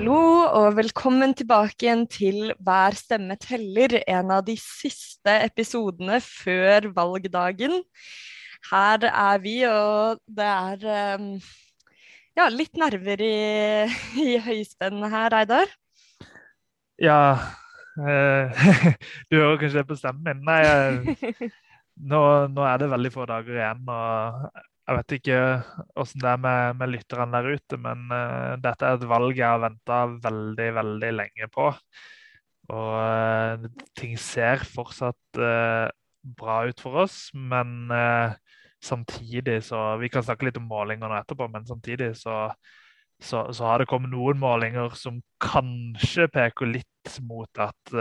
hallo, og velkommen tilbake igjen til Hver stemme teller, en av de siste episodene før valgdagen. Her er vi, og det er um, ja, litt nerver i, i høyspenn her, Reidar. Ja eh, Du hører kanskje det på stemmen min. Nei, nå, nå, er det veldig få dager igjen. og jeg vet ikke åssen det er med, med lytterne der ute, men uh, dette er et valg jeg har venta veldig, veldig lenge på. Og uh, ting ser fortsatt uh, bra ut for oss, men samtidig så Vi kan snakke litt om målingene etterpå, men samtidig så, så, så har det kommet noen målinger som kanskje peker litt mot at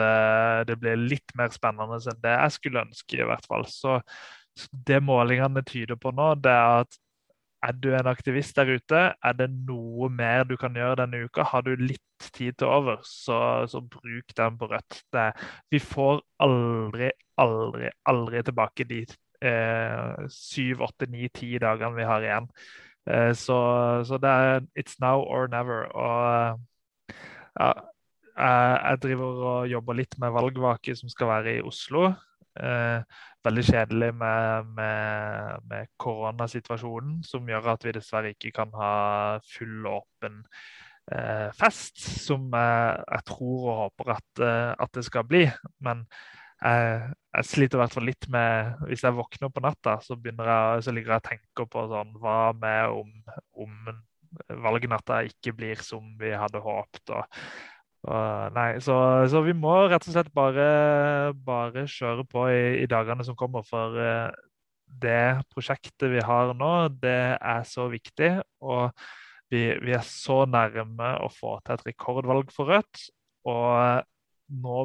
det blir litt mer spennende enn det jeg skulle ønske, i hvert fall. Så det målingene tyder på nå, det er at er du en aktivist der ute, er det noe mer du kan gjøre denne uka? Har du litt tid til over, så, så bruk den på rødt. Det, vi får aldri, aldri, aldri tilbake de eh, syv, åtte, ni, ti dagene vi har igjen. Eh, så, så, det er it's now or never. Og ja, jeg driver og jobber litt med valgvake som skal være i Oslo. Eh, veldig kjedelig med, med, med, koronasituasjonen, som gjør at vi dessverre ikke kan ha full åpen eh, fest, som jeg, jeg, tror og håper at, eh, at, det skal bli. Men jeg, jeg sliter i hvert fall litt med Hvis jeg våkner på natta, så, jeg, så ligger jeg og tenker på sånn Hva med om, om valgnatta ikke blir som vi hadde håpet? og nei, så, så, vi må rett og slett bare, bare kjøre på i, i, dagene som kommer. For uh, det prosjektet vi har nå, det er så viktig. Og vi, vi er så nærme å få til et rekordvalg for Rødt. Og nå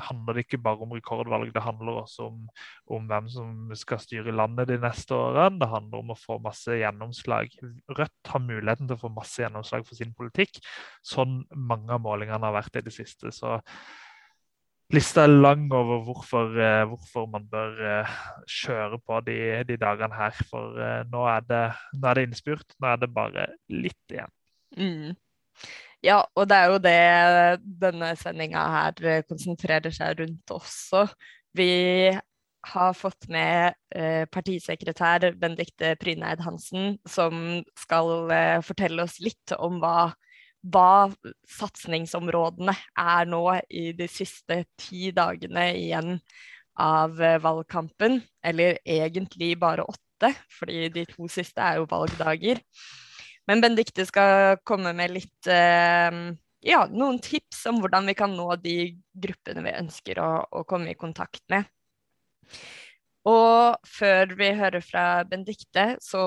handler det ikke bare om rekordvalg, det handler også om, om, hvem som skal styre landet de neste årene. Det handler om å få masse gjennomslag. Rødt har muligheten til å få masse gjennomslag for sin politikk, sånn mange av målingene har vært i det siste. Så lista er lang over hvorfor, eh, hvorfor man bør eh, kjøre på de, de dagene her. For eh, nå er, det, nå er det innspurt. Nå er det bare litt igjen. Mm. Ja, og det er jo det denne sendinga her eh, konsentrerer seg rundt også. Vi har fått med eh, partisekretær Benedicte Pryneid Hansen, som skal eh, fortelle oss litt om hva, hva satsingsområdene er nå i de siste ti dagene igjen av valgkampen. Eller egentlig bare åtte, fordi de to siste er jo valgdager. Men Benedicte skal komme med litt eh, ja, noen tips om hvordan vi kan nå de gruppene vi ønsker å, å komme i kontakt med. Og før vi hører fra Benedicte, så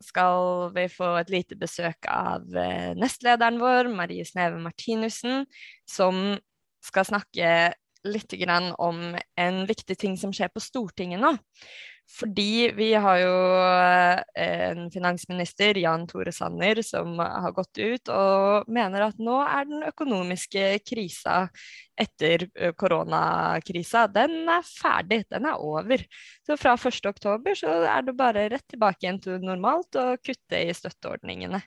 skal vi få et lite besøk av eh, nestlederen vår, Marie Sneve Martinussen, som skal snakke litt om en viktig ting som skjer på Stortinget nå. Fordi vi har jo eh, en finansminister, Jan Tore Sanner, som har gått ut og mener at nå er den økonomiske krisa etter eh, koronakrisa, den er ferdig, den er over. Så fra 1.10 så er det bare rett tilbake igjen til normalt og kutte i støtteordningene.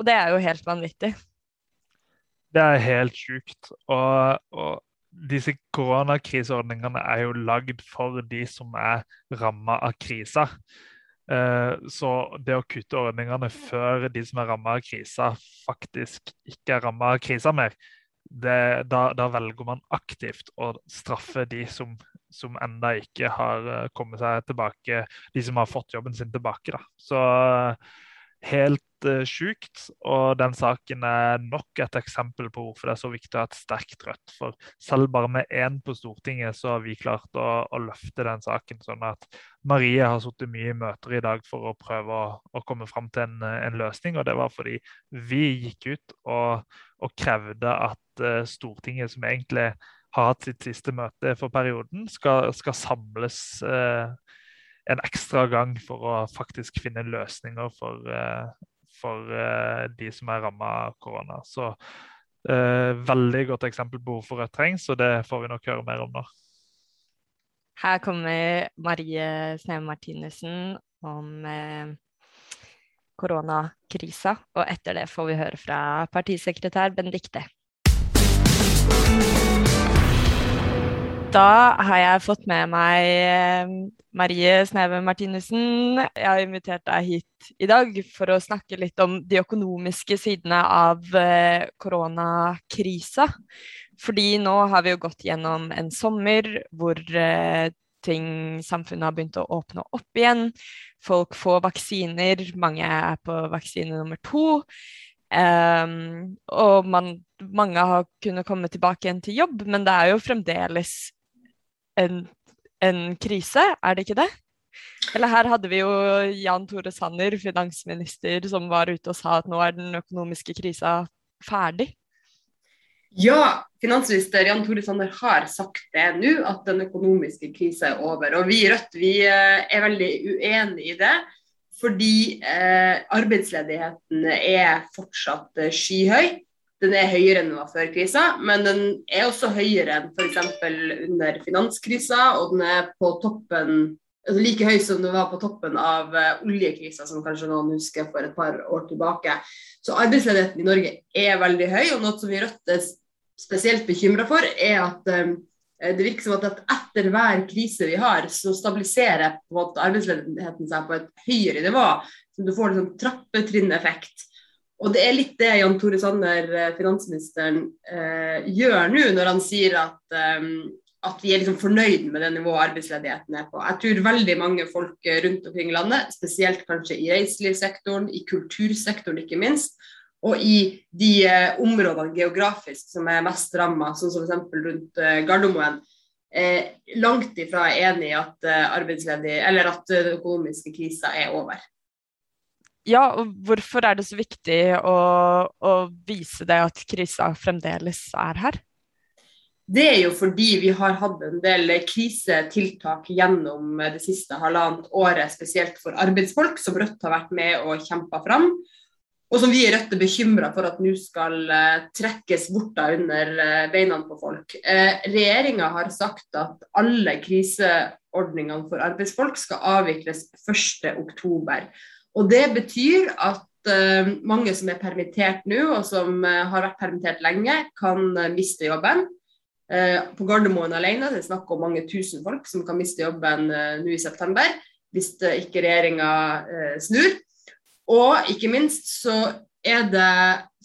Og det er jo helt vanvittig. Det er helt sjukt. Og, og disse koronakriseordningene er jo lagd for de som er ramma av krisa. Eh, så det å kutte ordningene før de som er ramma av krisa, faktisk ikke er ramma av krisa mer, det, da, da, velger man aktivt å straffe de som, som enda ikke har eh, kommet seg tilbake, de som har fått jobben sin tilbake. Da. Så helt uh, sjukt. Og den saken er nok et eksempel på hvorfor det er så viktig å ha et sterkt Rødt. For selv bare med én på Stortinget, så har vi klart å, å løfte den saken. Sånn at Marie har sittet mye i møter i dag for å prøve å, å komme fram til en, en, løsning. Og det var fordi vi gikk ut og, og krevde at uh, Stortinget, som egentlig har hatt sitt siste møte for perioden, skal, skal samles uh, en ekstra gang for å faktisk finne løsninger for, eh, for eh, de som er ramma av korona. Så eh, veldig godt eksempel på hvorfor Rødt trengs, og det får vi nok høre mer om nå. Her kommer Marie Sneve Martinussen om koronakrisa. Og etter det får vi høre fra partisekretær Benedicte. Da har jeg fått med meg eh, Marie Sneve Martinussen. Jeg har invitert deg hit i dag for å snakke litt om de økonomiske sidene av eh, koronakrisa. Fordi nå har vi jo gått gjennom en sommer hvor eh, ting, samfunnet har begynt å åpne opp igjen. Folk får vaksiner, mange er på vaksine nummer to. Um, og man, mange har kunnet komme tilbake igjen til jobb, men det er jo fremdeles en, en krise, er det ikke det? Eller her hadde vi jo Jan Tore Sanner, finansminister, som var ute og sa at nå er den økonomiske krisa ferdig. Ja, finansminister Jan Tore Sanner har sagt det nå, at den økonomiske krisa er over. Og vi i Rødt vi eh, er veldig uenig i det. Fordi eh, arbeidsledigheten er fortsatt skyhøyt. skyhøy. Den er høyere enn den var før krisa, men den er også høyere enn f.eks. under finanskrisa, og den er på toppen altså like høy som den var på toppen av uh, oljekrisa, som kanskje noen husker for et par år tilbake. Så arbeidsledigheten i Norge er veldig høy, og noe som vi Rødt er spesielt bekymra for, er at um, det virker som at etter hver krise vi har, så stabiliserer på en måte arbeidsledigheten seg på et høyere nivå. Så du får en sånn trappetrinneffekt. Og det er litt det Jan Tore Sanner, eh, finansministeren, eh, gjør nå, når han sier at, um, at vi er liksom fornøyd med det nivået arbeidsledigheten er på. Jeg tror veldig mange folk rundt omkring i landet, spesielt kanskje i reiselivssektoren, i kultursektoren ikke minst, og i de eh, områdene geografisk som er mest ramma, sånn som f.eks. rundt eh, Gardermoen, eh, langt ifra er enig i at eh, at økonomiske krisa er over. Ja, og hvorfor er det så viktig å, å vise det at krisa fremdeles er her? Det er jo fordi vi har hatt en del krisetiltak gjennom det siste halvannet året, spesielt for arbeidsfolk, som Rødt har vært med og kjempa fram og som vi i Rødt er bekymra for at nå skal uh, trekkes bort under uh, beina på folk. Uh, Regjeringa har sagt at alle kriseordningene for arbeidsfolk skal avvikles 1.10. Og det betyr at uh, mange som er permittert nå, og som har vært permittert lenge, kan miste jobben. på Gardermoen alene det er snakk om mange tusen folk som kan miste jobben nå i september, hvis ikke regjeringa snur. Og ikke minst så er det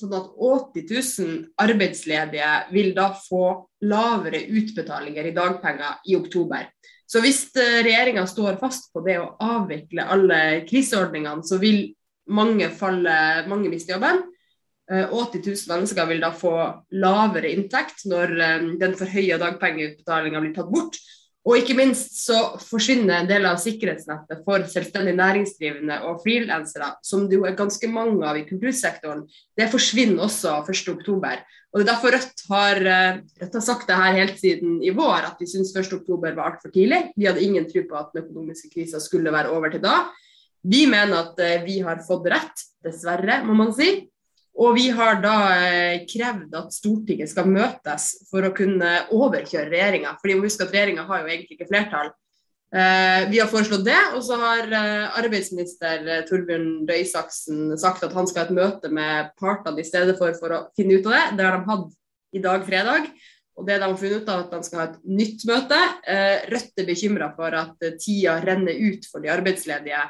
sånn at 80 000 arbeidsledige vil da få lavere utbetalinger i dagpenger i oktober. Så hvis eh, regjeringa står fast på det å avvikle alle kriseordningene, så vil mange, falle, mange miste jobben. 80 eh, 000 mennesker vil da få lavere inntekt når eh, den forhøya dagpengeutbetalinga blir tatt bort. Og ikke minst så forsvinner en del av sikkerhetsnettet for selvstendig næringsdrivende og frilansere, som det jo er ganske mange av i kultursektoren. Det forsvinner også 1.10. Og det er derfor Rødt har, eh, Rødt har sagt det her helt siden i vår, at vi syns 1.10 var altfor tidlig. Vi hadde ingen tro på at den økonomiske krisa skulle være over til da. Vi mener at eh, vi har fått rett, dessverre, må man si. Og vi har da eh, krevd at Stortinget skal møtes for å kunne overkjøre regjeringa. Fordi vi husker at regjeringa har jo egentlig ikke flertall. Eh, vi har foreslått det, og så har eh, arbeidsminister Torbjørn Røe Isaksen sagt at han skal ha et møte med partene i stedet for, for å finne ut av det. Det har de hatt i dag, fredag. Og det de har funnet ut av, at de skal ha et nytt møte. Rødt er bekymra for at tida renner ut for de arbeidsledige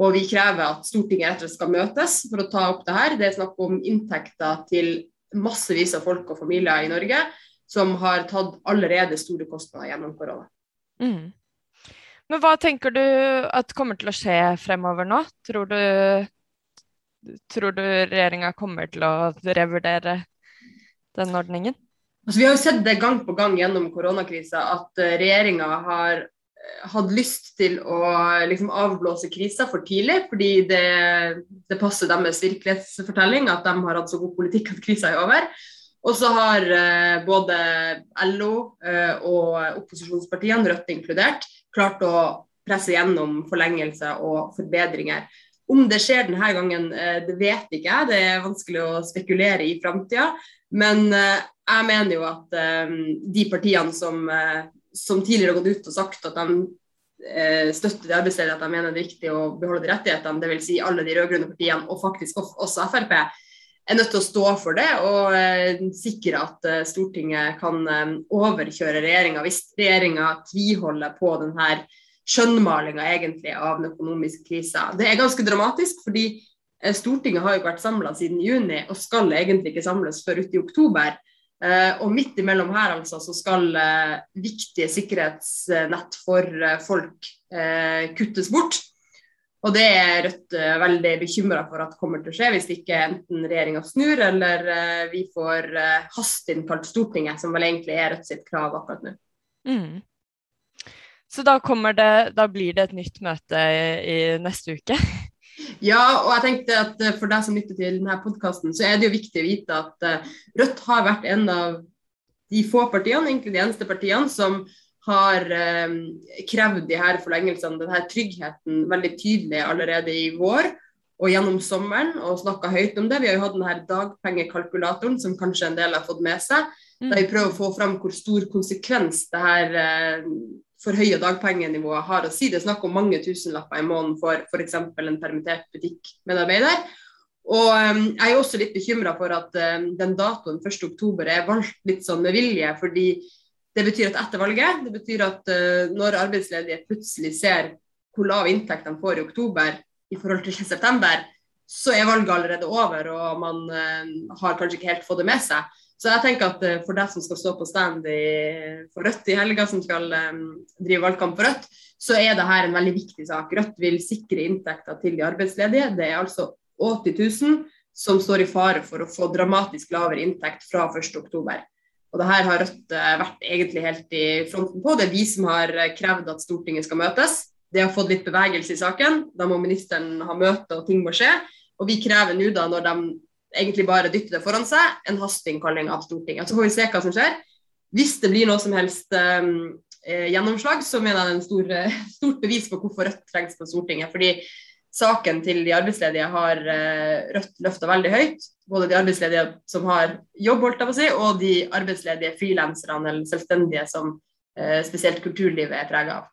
og vi krever at Stortinget slett skal møtes for å ta opp det her. Det er snakk om inntekter til massevis av folk og familier i Norge som har tatt allerede store kostnader gjennom korona. Mm. Men hva tenker du at kommer til å skje fremover nå? Tror du, tror du regjeringa kommer til å revurdere den ordningen? Altså, vi har jo sett det gang på gang gjennom koronakrisa at uh, regjeringa har hatt lyst til å liksom, avblåse krisa for tidlig, fordi det, det, passer deres virkelighetsfortelling at de har hatt så god politikk at krisa er over. Og så har eh, både LO eh, og opposisjonspartiene, Rødt inkludert, klart å presse gjennom forlengelse og forbedringer. Om det skjer denne gangen, eh, det vet ikke jeg, det er vanskelig å spekulere i framtida. Men eh, jeg mener jo at eh, de partiene som som tidligere har gått ut og sagt at de eh, støtte de arbeidsledige, at de mener det er viktig å beholde de rettighetene, dvs. Si alle de rød-grønne partiene, og faktisk også Frp, er nødt til å stå for det og eh, sikre at eh, Stortinget kan eh, overkjøre regjeringa hvis regjeringa tviholder på denne skjønnmalinga av den økonomiske krisa. Det er ganske dramatisk, fordi eh, Stortinget har jo vært samla siden juni og skal egentlig ikke samles før ute i oktober. Uh, og midt imellom her altså, så skal uh, viktige sikkerhetsnett for folk kuttes bort. Og det er Rødt veldig bekymra for at kommer til å skje, hvis ikke enten regjeringa snur eller vi får hasteinnkalt Stortinget, som vel egentlig er Rødt sitt krav akkurat nå. Mm. Så da, det, da, blir det et nytt møte i, i neste uke? Ja, og jeg tenkte at eh, for deg som lytter til denne podkasten, så er det jo viktig å vite at eh, Rødt har vært en av de få partiene, egentlig de eneste partiene, som har eh, krevd de her forlengelsene, denne tryggheten, veldig tydelig allerede i vår og gjennom sommeren, og snakka høyt om det. Vi har jo hatt denne dagpengekalkulatoren, som kanskje en del har fått med seg, mm. der vi prøver å få fram hvor stor konsekvens det her eh, forhøya dagpengenivået har å si. Det er snakk om mange tusenlapper i måneden for f.eks. en permittert butikkmedarbeider. Og um, Jeg er også litt bekymra for at um, den datoen 1.10 er valgt litt sånn med vilje. fordi det betyr at etter valget, det betyr at uh, når arbeidsledige plutselig ser hvor lav inntekt de får i oktober i forhold til september, så er valget allerede over, og man uh, har kanskje ikke helt fått det med seg. Så jeg tenker at uh, for deg som skal stå på stand i, for Rødt i helga, som skal um, drive valgkamp for Rødt, så er dette en veldig viktig sak. Rødt vil sikre inntekter til de arbeidsledige. Det er altså 80 000 som står i fare for å få dramatisk lavere inntekt fra 1.10. Og det her har Rødt uh, vært egentlig helt i fronten på. Det er vi som har krevd at Stortinget skal møtes. Det har fått litt bevegelse i saken. Da må ministeren ha møte og ting må skje. Og vi krever nå da, når de egentlig bare dytter det foran seg, en hasteinnkalling av Stortinget. Så får vi se hva som skjer. Hvis det blir noe som helst um, eh, gjennomslag, så mener jeg det er en stor, eh, stort bevis på hvorfor Rødt trengs på Stortinget. Fordi saken til de arbeidsledige har uh, Rødt løfta veldig høyt. Både de arbeidsledige som har jobb, holdt jeg på å si, og de arbeidsledige frilanserne eller selvstendige som uh, spesielt kulturlivet er prega av.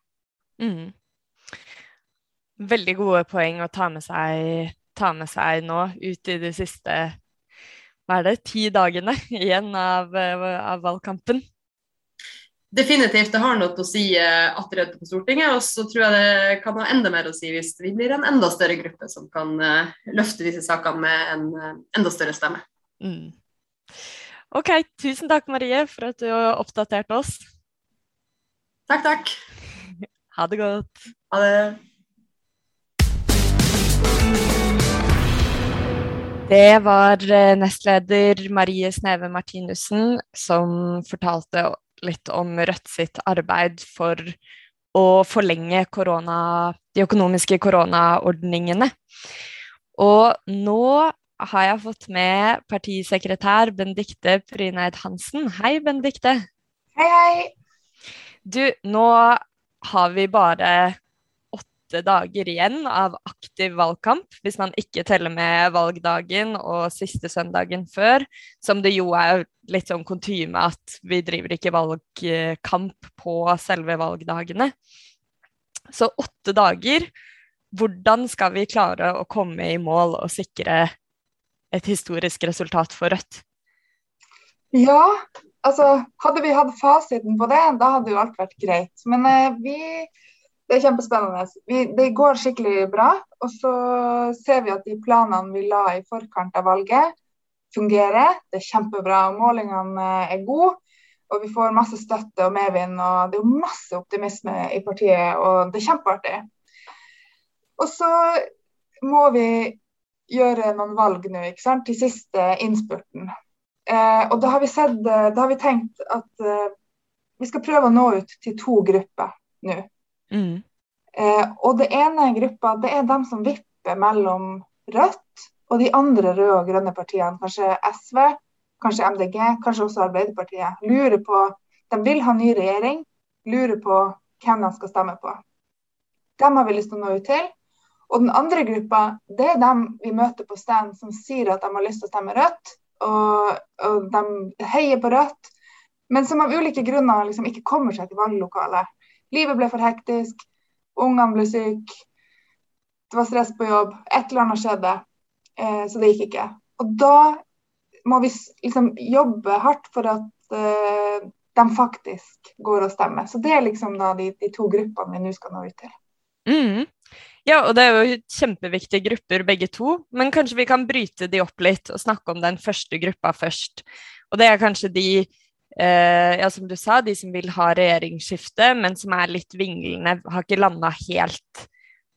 Mm. Veldig gode poeng å ta med seg ta med seg nå ut i de siste hva er det, ti dagene igjen av, av valgkampen? Definitivt. Det har noe å si uh, at på Stortinget. Og så tror jeg det kan ha enda mer å si hvis vi blir en enda større gruppe som kan uh, løfte disse sakene med en uh, enda større stemme. Mm. OK. Tusen takk, Marie, for at du oppdaterte oss. Takk, takk. Ha det godt. Ha det. Det var eh, nestleder Marie Sneve Martinussen som fortalte litt om Rødt sitt arbeid for å forlenge korona, de økonomiske koronaordningene. Og nå har jeg fått med partisekretær Bendikte Pryneid Hansen. Hei, Bendikte. Hei, hei. Du, nå har vi bare åtte dager igjen av aktiv valgkamp, hvis man ikke teller med valgdagen og siste søndagen før, som det jo er litt sånn kutyme at vi driver ikke valgkamp på selve valgdagene. Så åtte dager. Hvordan skal vi klare å komme i mål og sikre et historisk resultat for Rødt? Ja, altså hadde vi hatt fasiten på det, da hadde jo alt vært greit. Men eh, vi det er kjempespennende. Vi, det går skikkelig bra. Og så ser vi at de planene vi la i forkant av valget, fungerer. Det er kjempebra. og Målingene er gode. Og vi får masse støtte og medvind. og Det er masse optimisme i partiet, og det er kjempeartig. Og så må vi gjøre noen valg nå, ikke sant, til siste innspurten. Eh, og da har, sett, da har vi, tenkt at eh, vi skal prøve å nå ut til to grupper nå. Mm. Eh, og det ene gruppa det er dem som vipper mellom Rødt og de andre røde og grønne partiene, kanskje SV, kanskje MDG, kanskje også Arbeiderpartiet. Lurer på, De vil ha ny regjering, lurer på hvem de skal stemme på. Dem har vi lyst til å nå ut til. Og den andre gruppa, det er dem vi møter på stand som sier at de har lyst til å stemme Rødt, og, og de heier på Rødt, men som av ulike grunner liksom ikke kommer seg til valglokalet. Livet ble for hektisk. ungene ble syke, det var stress på jobb, et eller annet skjedde, eh, så det gikk ikke. Og da må vi liksom jobbe hardt for at eh, de faktisk går og stemmer. Så det er liksom da de, de to gruppene vi nå skal nå ut til. Mm. Ja, og det er jo kjempeviktige grupper begge to, men kanskje vi kan bryte de opp litt og snakke om den første gruppa først. Og det er kanskje de, ja som du sa, de som vil ha regjeringsskifte, men som er litt vinglende, har ikke landa helt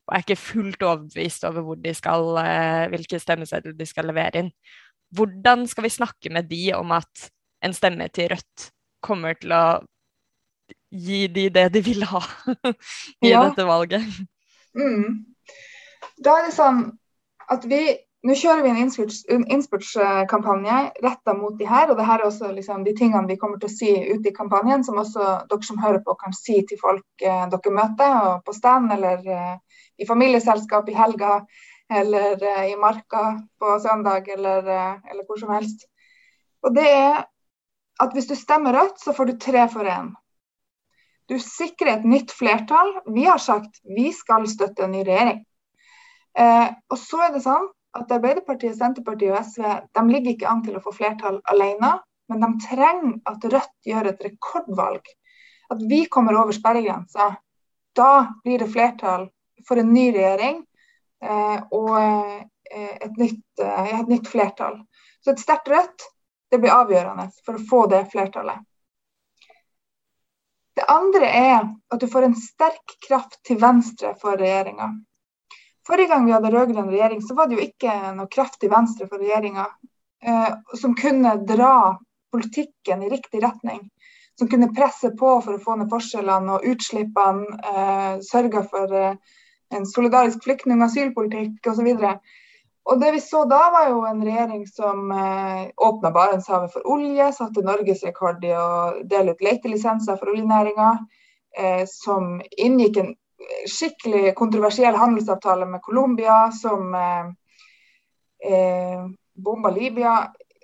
og er ikke fullt overbevist over skal, eh, hvilke stemmesedler de skal levere inn. Hvordan skal vi snakke med de om at en stemme til Rødt kommer til å gi de det de vil ha i ja. dette valget? Mm. Da er det sånn at vi nå kjører vi en innspurtskampanje retta mot de her. og det her er også liksom de tingene vi kommer til å si ute i kampanjen, som også dere som hører på kan si til folk eh, dere møter og på stand, eller eh, i familieselskap i helga, eller eh, i marka på søndag, eller, eh, eller hvor som helst. Og det er at hvis du stemmer rødt, så får du tre for én. Du sikrer et nytt flertall. Vi har sagt vi skal støtte en ny regjering. Eh, og så er det sånn at Arbeiderpartiet, Senterpartiet og SV de ligger ikke an til å få flertall alene, men de trenger at Rødt gjør et rekordvalg. At vi kommer over sperregrensa. Da blir det flertall for en ny regjering eh, og eh, et, nytt, eh, et nytt flertall. Så et sterkt Rødt det blir avgjørende for å få det flertallet. Det andre er at du får en sterk kraft til venstre for regjeringa. Forrige gang vi hadde rød-grønn regjering, så var det jo ikke noe kraft til venstre for regjeringa eh, som kunne dra politikken i riktig retning. Som kunne presse på for å få ned forskjellene og utslippene, eh, sørge for eh, en solidarisk flyktning- og asylpolitikk osv. Og det vi så da, var jo en regjering som eh, åpna Barentshavet for olje, satte norgesrekord i å dele ut letelisenser for oljenæringa, eh, som inngikk en skikkelig kontroversiell handelsavtale med Colombia, som eh, eh, bomba Libya,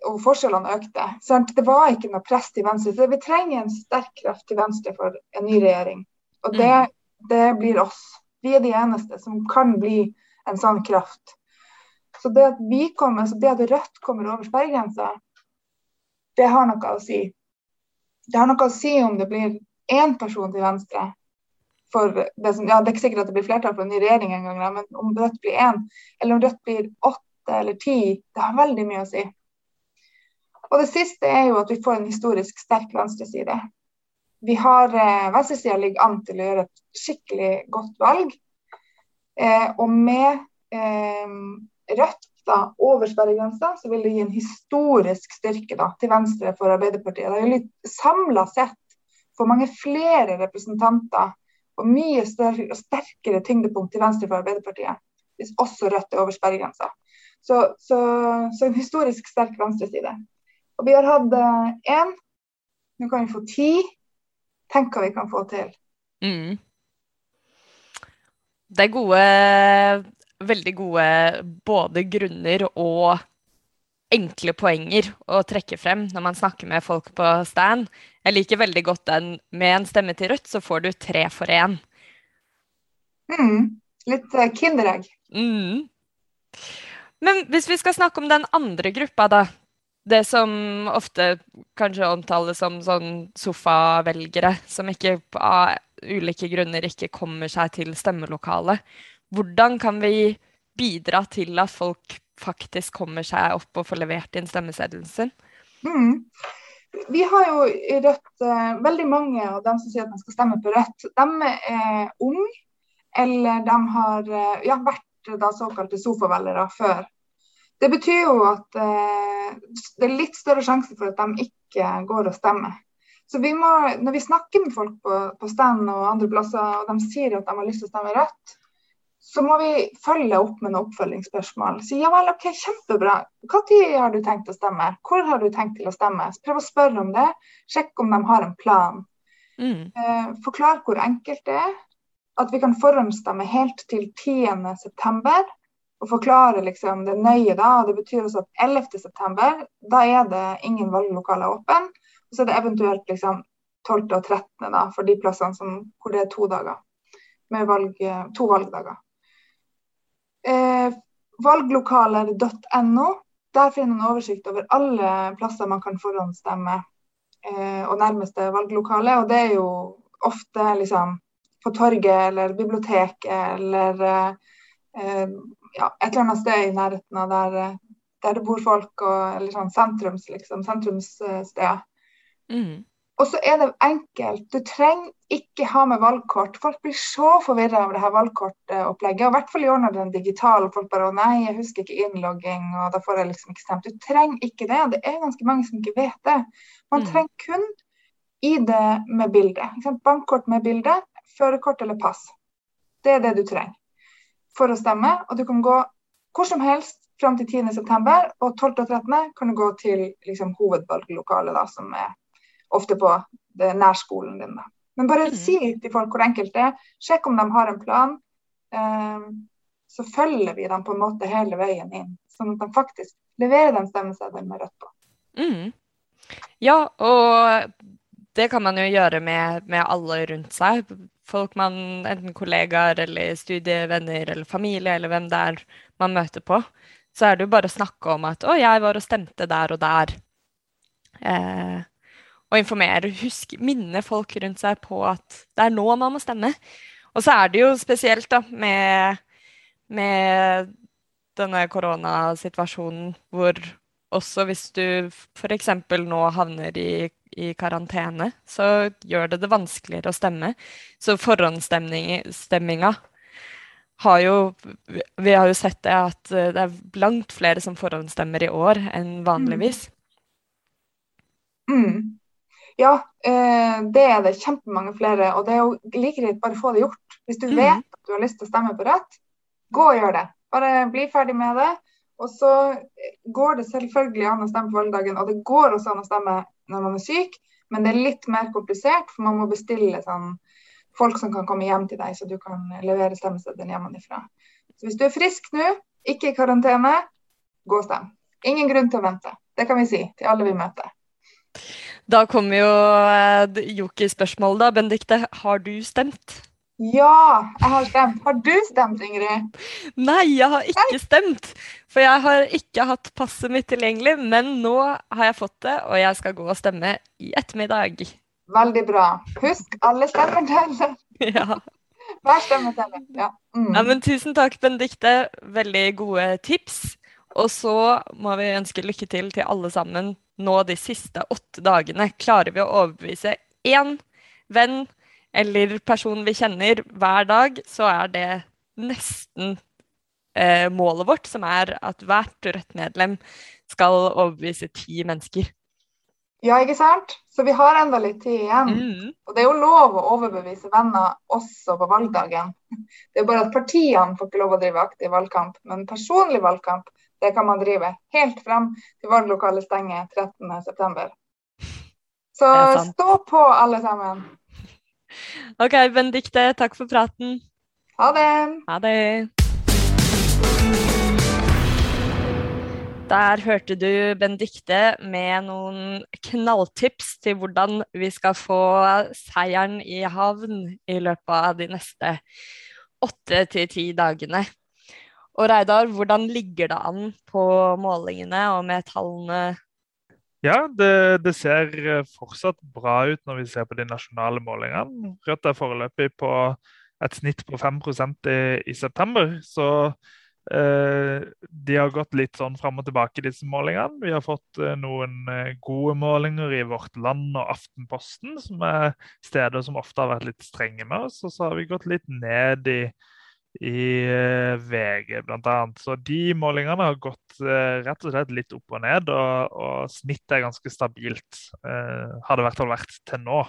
og forskjellene økte. Sant? Det var ikke noe press til venstre. Så vi trenger en sterk kraft til venstre for en ny regjering. Og det, mm. det blir oss. Vi er de eneste som kan bli en sånn kraft. Så det at vi kommer, så det at Rødt kommer over sperregrensa, det har noe å si. Det har noe å si om det blir én person til venstre. For det, som, ja, det er ikke sikkert at det blir flertall for en ny regjering en gang, men om Rødt blir én, eller om Rødt blir åtte eller ti, det har veldig mye å si. Og det siste er jo at vi får en historisk sterk venstreside. Vi har eh, Venstresida ligger an til å gjøre et skikkelig godt valg. Eh, og med eh, Rødt da, over sperregrensa, så vil det gi en historisk styrke da, til venstre for Arbeiderpartiet. Det vil samla sett få mange flere representanter og mye større og sterkere tyngdepunkt til venstre for Arbeiderpartiet, hvis også Rødt er over sperregrensa. Så, så, så, en historisk sterk venstreside. Og vi har hatt én, nå kan vi få ti. Tenk hva vi kan få til. Mm. Det er gode veldig gode både grunner og enkle poenger å trekke frem når man snakker med folk på stand. Jeg liker veldig godt den med en stemme til Rødt, så får du tre for én. Mm, litt uh, kinderegg. Mm. Men hvis vi skal snakke om den andre gruppa, da. Det som ofte kanskje omtales som sånn sofavelgere, som ikke av ulike grunner ikke kommer seg til stemmelokalet. Hvordan kan vi bidra til at folk faktisk kommer seg opp og får levert inn stemmeseddelen sin? Mm. Vi har jo i Rødt eh, veldig mange av dem som sier at de skal stemme på Rødt, de er unge eller de har eh, ja, vært da såkalte sofavelgere før. Det betyr jo at eh, det er litt større sjanse for at de ikke går og stemmer. Så vi må, Når vi snakker med folk på, på stand og andre plasser, og de sier at de har lyst til å stemme Rødt, så må vi følge opp med noen oppfølgingsspørsmål. Si ja vel, OK, kjempebra. Når har du tenkt å stemme? Hvor har du tenkt til å stemme? Prøv å spørre om det. Sjekk om de har en plan. Mm. Eh, forklar hvor enkelt det er. At vi kan forhåndsstemme helt til 10.9. Og forklare liksom det nøye da. og Det betyr også at 11.9. da er det ingen valglokaler åpne. Og så er det eventuelt liksom 12. og 13. da, for de plassene som, hvor det er to dager. med valg, to valgdager. Eh, valglokaler.no. Der finner man oversikt over alle plasser man kan forhåndsstemme eh, og nærmeste valglokale. Og det er jo ofte liksom på torget eller biblioteket eller eh, ja, et eller annet sted i nærheten av der, der det bor folk, og, eller sånn sentrums, liksom, sentrumssteder. Mm. Og så er det enkelt. Du trenger ikke ha med valgkort. Folk blir så forvirra av det her valgkortopplegget. Og i hvert fall i år når det er digital og folk bare nei, jeg husker ikke innlogging, og da får jeg liksom ikke stemt. Du trenger ikke det. Det er ganske mange som ikke vet det. Man Mm. trenger kun ID med bilde. Bankkort med bilde, førerkort eller pass. Det er det du trenger for å stemme. Og du kan gå hvor som helst fram til 10.9. Og 12. og 13. kan du gå til liksom, hovedvalglokalet, da, som er ofte på det nærskolen din. Da. Men bare Mhm. si til folk hvor enkelt det er. Sjekk om de har en plan. Ehm, så følger vi dem på en måte hele veien inn, sånn at de faktisk leverer den stemmeseddelen med rødt på. Mm. Ja, og det kan man jo gjøre med, med alle rundt seg. Folk man, enten kollegaer eller studievenner eller familie eller hvem det er man møter på. Så er det jo bare å snakke om at 'å, jeg var og stemte der og der'. Eh, og informere, husk, minne folk rundt seg på at det er nå man må stemme. Og så er det jo spesielt da, med, med denne koronasituasjonen hvor også hvis du f.eks. nå havner i, i karantene, så gjør det det vanskeligere å stemme. Så forhåndsstemminga har jo Vi har jo sett det at eh, det er langt flere som forhåndsstemmer i år enn vanligvis. Mm. Ja, eh, det er det kjempemange flere. Og det er jo like greit bare få det gjort. Hvis du Mhm. vet at du har lyst til å stemme på rødt, gå og gjør det. Bare bli ferdig med det. Og så går det selvfølgelig an å stemme på valgdagen, og det går også an å stemme når man er syk, men det er litt mer komplisert, for man må bestille sånn, folk som kan komme hjem til deg, så du kan levere stemmeseddelen hjemmefra. Så hvis du er frisk nå, ikke i karantene, gå og stem. Ingen grunn til å vente. Det kan vi si til alle vi møter. Da kommer jo eh, joker-spørsmålet, da. Benedicte, har du stemt? Ja, jeg har stemt. Har du stemt, Ingrid? Nei, jeg har ikke stemt. For jeg har ikke hatt passet mitt tilgjengelig, men nå har jeg fått det, og jeg skal gå og stemme i ettermiddag. Veldig bra. Husk, alle stemmer teller. Ja. Hver stemme teller. Ja. Mm. ja, men tusen takk, Benedicte. Veldig gode tips. Og så må vi ønske lykke til til alle sammen nå de siste åtte dagene. Klarer vi å overbevise én venn eller person vi kjenner hver dag, så er det nesten eh, målet vårt, som er at hvert Rødt-medlem skal overbevise ti mennesker. Ja, ikke sant? Så vi har enda litt tid igjen. Mm. Og det er jo lov å overbevise venner også på valgdagen. Det er bare at partiene får ikke lov å drive aktiv valgkamp. Men personlig valgkamp, det kan man drive helt frem til valglokalet stenger 13.9. Så stå på, alle sammen. OK, Benedicte, takk for praten. Ha det. Ha det. Der hørte du Benedicte med noen knalltips til hvordan vi skal få seieren i havn i løpet av de neste åtte til ti dagene. Og Reidar, hvordan ligger det an på målingene og med tallene? Ja, det, det ser eh, fortsatt bra ut når vi ser på de nasjonale målingene. Rødt er foreløpig på et snitt på 5 i, i september. Så eh, de har gått litt sånn fram og tilbake, disse målingene. Vi har fått eh, noen eh, gode målinger i Vårt Land og Aftenposten, som er steder som ofte har vært litt strenge med oss. Og så har vi gått litt ned i i eh, VG bl.a. Så de målingene har gått eh, rett og slett litt opp og ned, og, og snittet er ganske stabilt. Eh, har det i hvert fall vært til nå.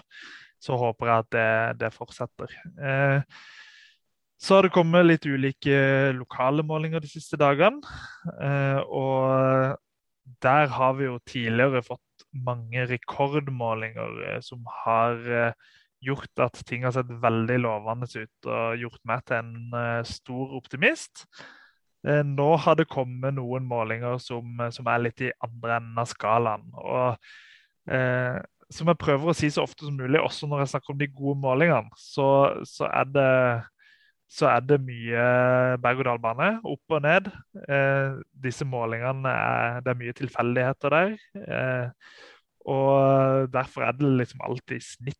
Så håper jeg at det, det fortsetter. Eh, så har det kommet litt ulike lokale målinger de siste dagene. Eh, og der har vi jo tidligere fått mange rekordmålinger eh, som har eh, gjort at ting har sett veldig lovende ut og gjort meg til en eh, stor optimist. Eh, nå har det kommet noen målinger som, som er litt i andre enden av skalaen. Og eh, som jeg prøver å si så ofte som mulig, også når jeg snakker om de gode målingene, så, så er det så er det mye berg-og-dal-bane. Opp og ned. Eh, disse målingene er, Det er mye tilfeldigheter der. Eh, og derfor er det liksom alltid snitt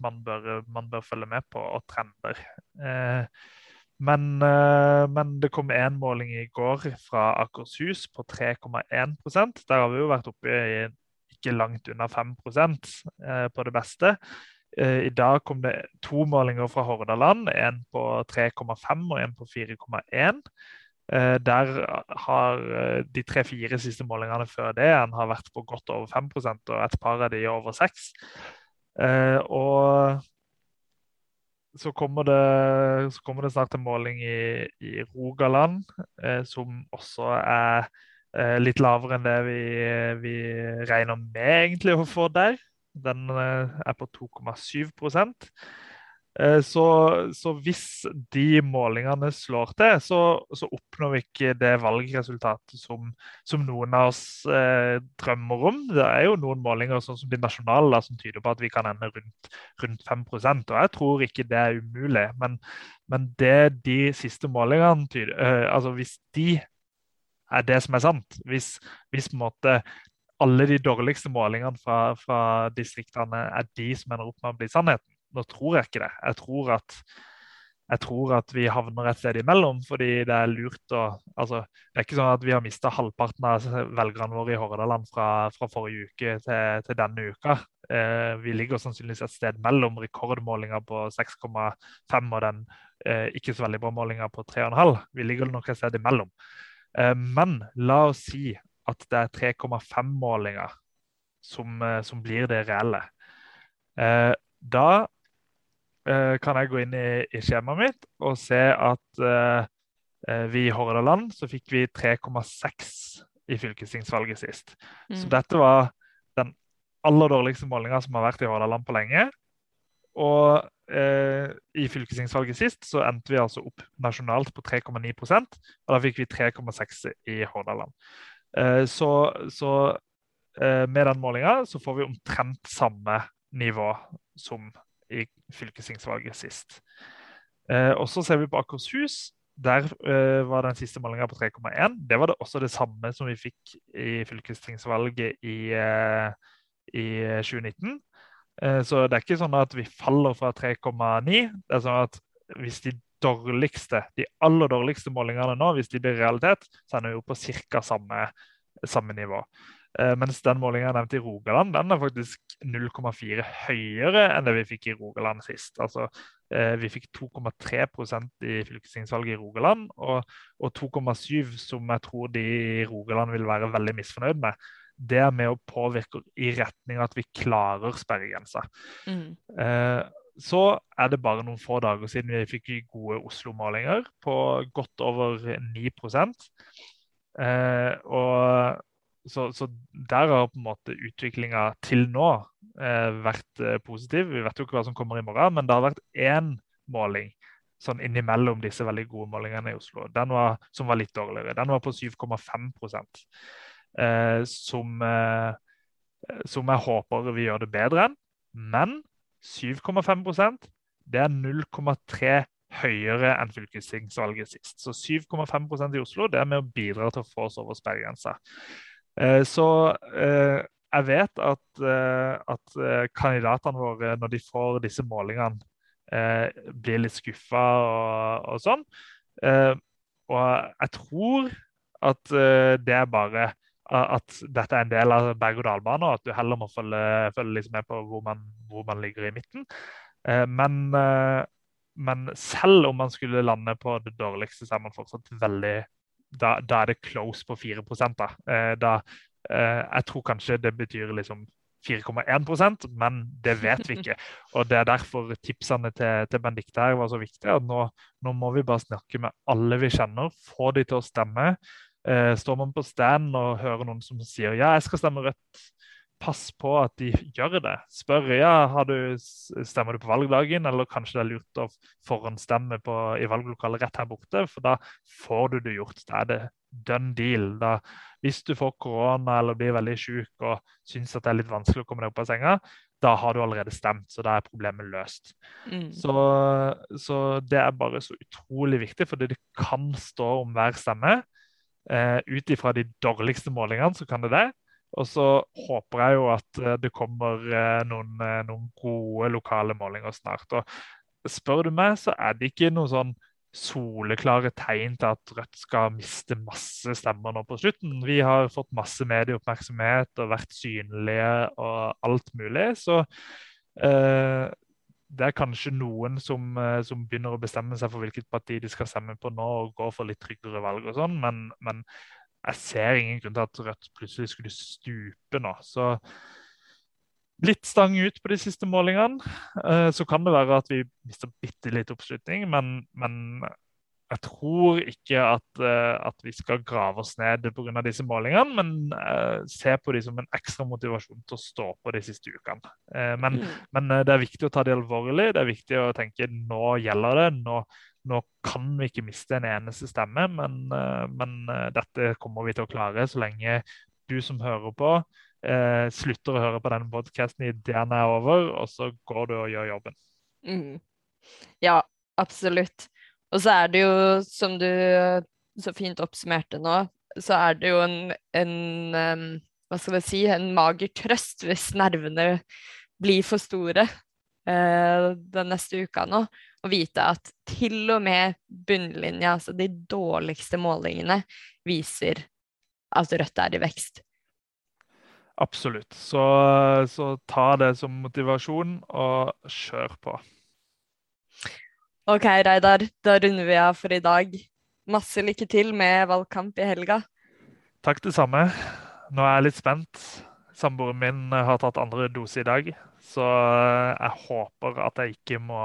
man bør, man bør følge med på, og trender. Eh, men, eh, men, det kom én måling i går fra Akershus på 3,1% Der har vi jo vært oppe i ikke langt unna 5 eh, på det beste. I dag kom det to målinger fra Hordaland, en på 3,5 og en på 4,1. Eh, der har de tre-fire siste målingene før det en har vært på godt over 5% og et par av de over 6 Og så kommer, det, så kommer det, snart en måling i, i Rogaland, som også er litt lavere enn det vi, vi regner med egentlig å få der. Den eh, er på 2,7 eh, så, så hvis de målingene slår til, så, så oppnår vi ikke det valgresultatet som, som noen av oss eh, drømmer om. Det er jo noen målinger sånn som de nasjonale som tyder på at vi kan ende rundt, rundt 5% og Jeg tror ikke det er umulig. Men, men det de siste målingene tyder eh, altså Hvis de er det som er sant, hvis, hvis måte alle de dårligste målingene fra, fra, distriktene er de som ender opp med å bli sannheten. Nå tror jeg ikke det. Jeg tror at, jeg tror at vi havner et sted imellom, fordi det er lurt å altså, Det er ikke sånn at vi har mista halvparten av velgerne våre i Hordaland fra, fra forrige uke til, til denne uka. Eh, vi ligger sannsynligvis et sted mellom rekordmålinga på 6,5 og den eh, ikke så veldig bra målinga på 3,5. Vi ligger nok et sted imellom. Eh, men la oss si at det er 3,5-målinger som, eh, som, blir det reelle. Eh, da kan jeg gå inn i, i, skjemaet mitt og se at eh, eh vi i Hordaland så fikk vi 3,6 i fylkestingsvalget sist. Mm. Så dette var den aller dårligste målinga som har vært i Hordaland på lenge. Og uh, i fylkestingsvalget sist så endte vi altså opp nasjonalt på 3,9% og da fikk vi 3,6 i Hordaland. Uh, så, så eh, med den målinga så får vi omtrent samme nivå som i fylkestingsvalget sist. Eh, og så ser vi på Akershus. Der var den siste målinga på 3,1. Det var det også det samme som vi fikk i fylkestingsvalget i, i 2019. Så det er ikke sånn at vi faller fra 3,9. Det er sånn at hvis de dårligste, de aller dårligste målingene nå, hvis de blir realitet, så er vi jo på ca. Samme, samme, nivå. Eh, mens den målingen jeg nevnte i Rogaland, den er faktisk 0,4 høyere enn det vi fikk i Rogaland sist. Altså, eh, vi fikk 2,3% i fylkestingsvalget i Rogaland, og, og 2,7 som jeg tror de i Rogaland vil være veldig misfornøyd med det er med å påvirke i retning av at vi klarer sperregrensa. Mm. Eh, så er det bare noen få dager siden vi fikk gode Oslo-målinger på godt over 9 eh, og så, så, der har på en måte utviklinga til nå eh, vært eh, positiv. Vi vet jo ikke hva som kommer i morgen, men det har vært én måling sånn innimellom disse veldig gode målingene i Oslo, var, som var litt dårligere. Den var på 7,5 eh, som, eh, som jeg håper vi gjør det bedre enn. Men 7,5% det er 0,3 høyere enn fylkestingsvalget sist. Så 7,5% i Oslo det er med å bidra til å få oss over sperregrensa. Eh, så eh, jeg vet at, eh, at kandidatene våre, når de får disse målingene, blir litt skuffa og, og, sånn. Og jeg tror at det er bare at dette er en del av berg-og-dal-banen, og at du heller må følge, følge liksom med på hvor man, hvor man, ligger i midten. Men, men, selv om man skulle lande på det dårligste, så er man fortsatt veldig Da, da er det close på 4 da. Eh, da jeg tror kanskje det betyr liksom 4,1% men det vet vi ikke. Og Det er derfor tipsene til, til Benedicte her var så viktige. at nå, nå, må vi bare snakke med alle vi kjenner, få de til å stemme. Eh, står man på stand og hører noen som sier ja, jeg skal stemme Rødt, pass på at de gjør det. Spør ja, du, stemmer du på valgdagen, eller kanskje det er lurt å forhåndsstemme på, i valglokalet rett her borte, for da får du det gjort. Da er det done deal. Da, hvis du får korona eller blir veldig syk og syns at det er litt vanskelig å komme deg opp av senga, da har du allerede stemt, så da er problemet løst. Mm. Så, så det er bare så utrolig viktig, fordi det kan stå om hver stemme. Eh, Ut ifra de dårligste målingene så kan det det. Og så håper jeg jo at eh, det kommer eh, noen, eh, noen gode lokale målinger snart. Og spør du meg, så er det ikke noe sånn soleklare tegn til at Rødt skal miste masse stemmer nå på slutten. Vi har fått masse medieoppmerksomhet og vært synlige og alt mulig. Så eh, det er kanskje noen som, som, begynner å bestemme seg for hvilket parti de skal stemme på nå, og går for litt tryggere valg og sånn, men, men, jeg ser ingen grunn til at Rødt plutselig skulle stupe nå. Så litt stang ut på de siste målingene. Eh, så kan det være at vi mister bitte litt oppslutning, men, men jeg tror ikke at, eh, at, vi skal grave oss ned pga. disse målingene, men uh, se på dem som en ekstra motivasjon til å stå på de siste ukene. Men, mm. men det er viktig å ta det alvorlig. Det er viktig å tenke nå gjelder det. Nå, nå kan vi ikke miste en eneste stemme, men, men dette kommer vi til å klare så lenge du som hører på, eh, slutter å høre på denne podkasten idet den er over, og så går du og gjør jobben. Mm. Ja, absolutt. Og så er det jo, som du så fint oppsummerte nå, så er det jo en, en um, hva skal vi si, en mager trøst hvis nervene blir for store uh, den neste uka nå. Å vite at til og med bunnlinja, altså de dårligste målingene, viser at Rødt er i vekst. Absolutt. Så, så, ta det som motivasjon, og kjør på. OK, Reidar. Da runder vi av for i dag. Masse lykke til med valgkamp i helga. Takk, det samme. Nå er jeg litt spent. Samboeren min har tatt andre dose i dag, så jeg håper at jeg ikke må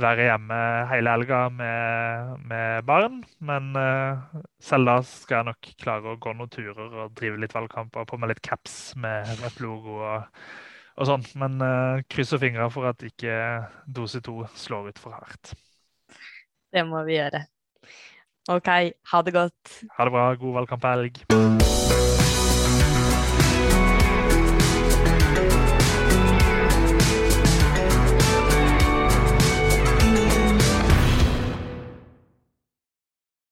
være hjemme hele helga med, med barn. Men uh, selv da skal jeg nok klare å gå noen turer og drive litt valgkamper. På med litt caps med rødt logo og, og sånn. Men uh, krysser fingra for at ikke dose to slår ut for hardt. Det må vi gjøre. OK, ha det godt. Ha det bra. God valgkamphelg.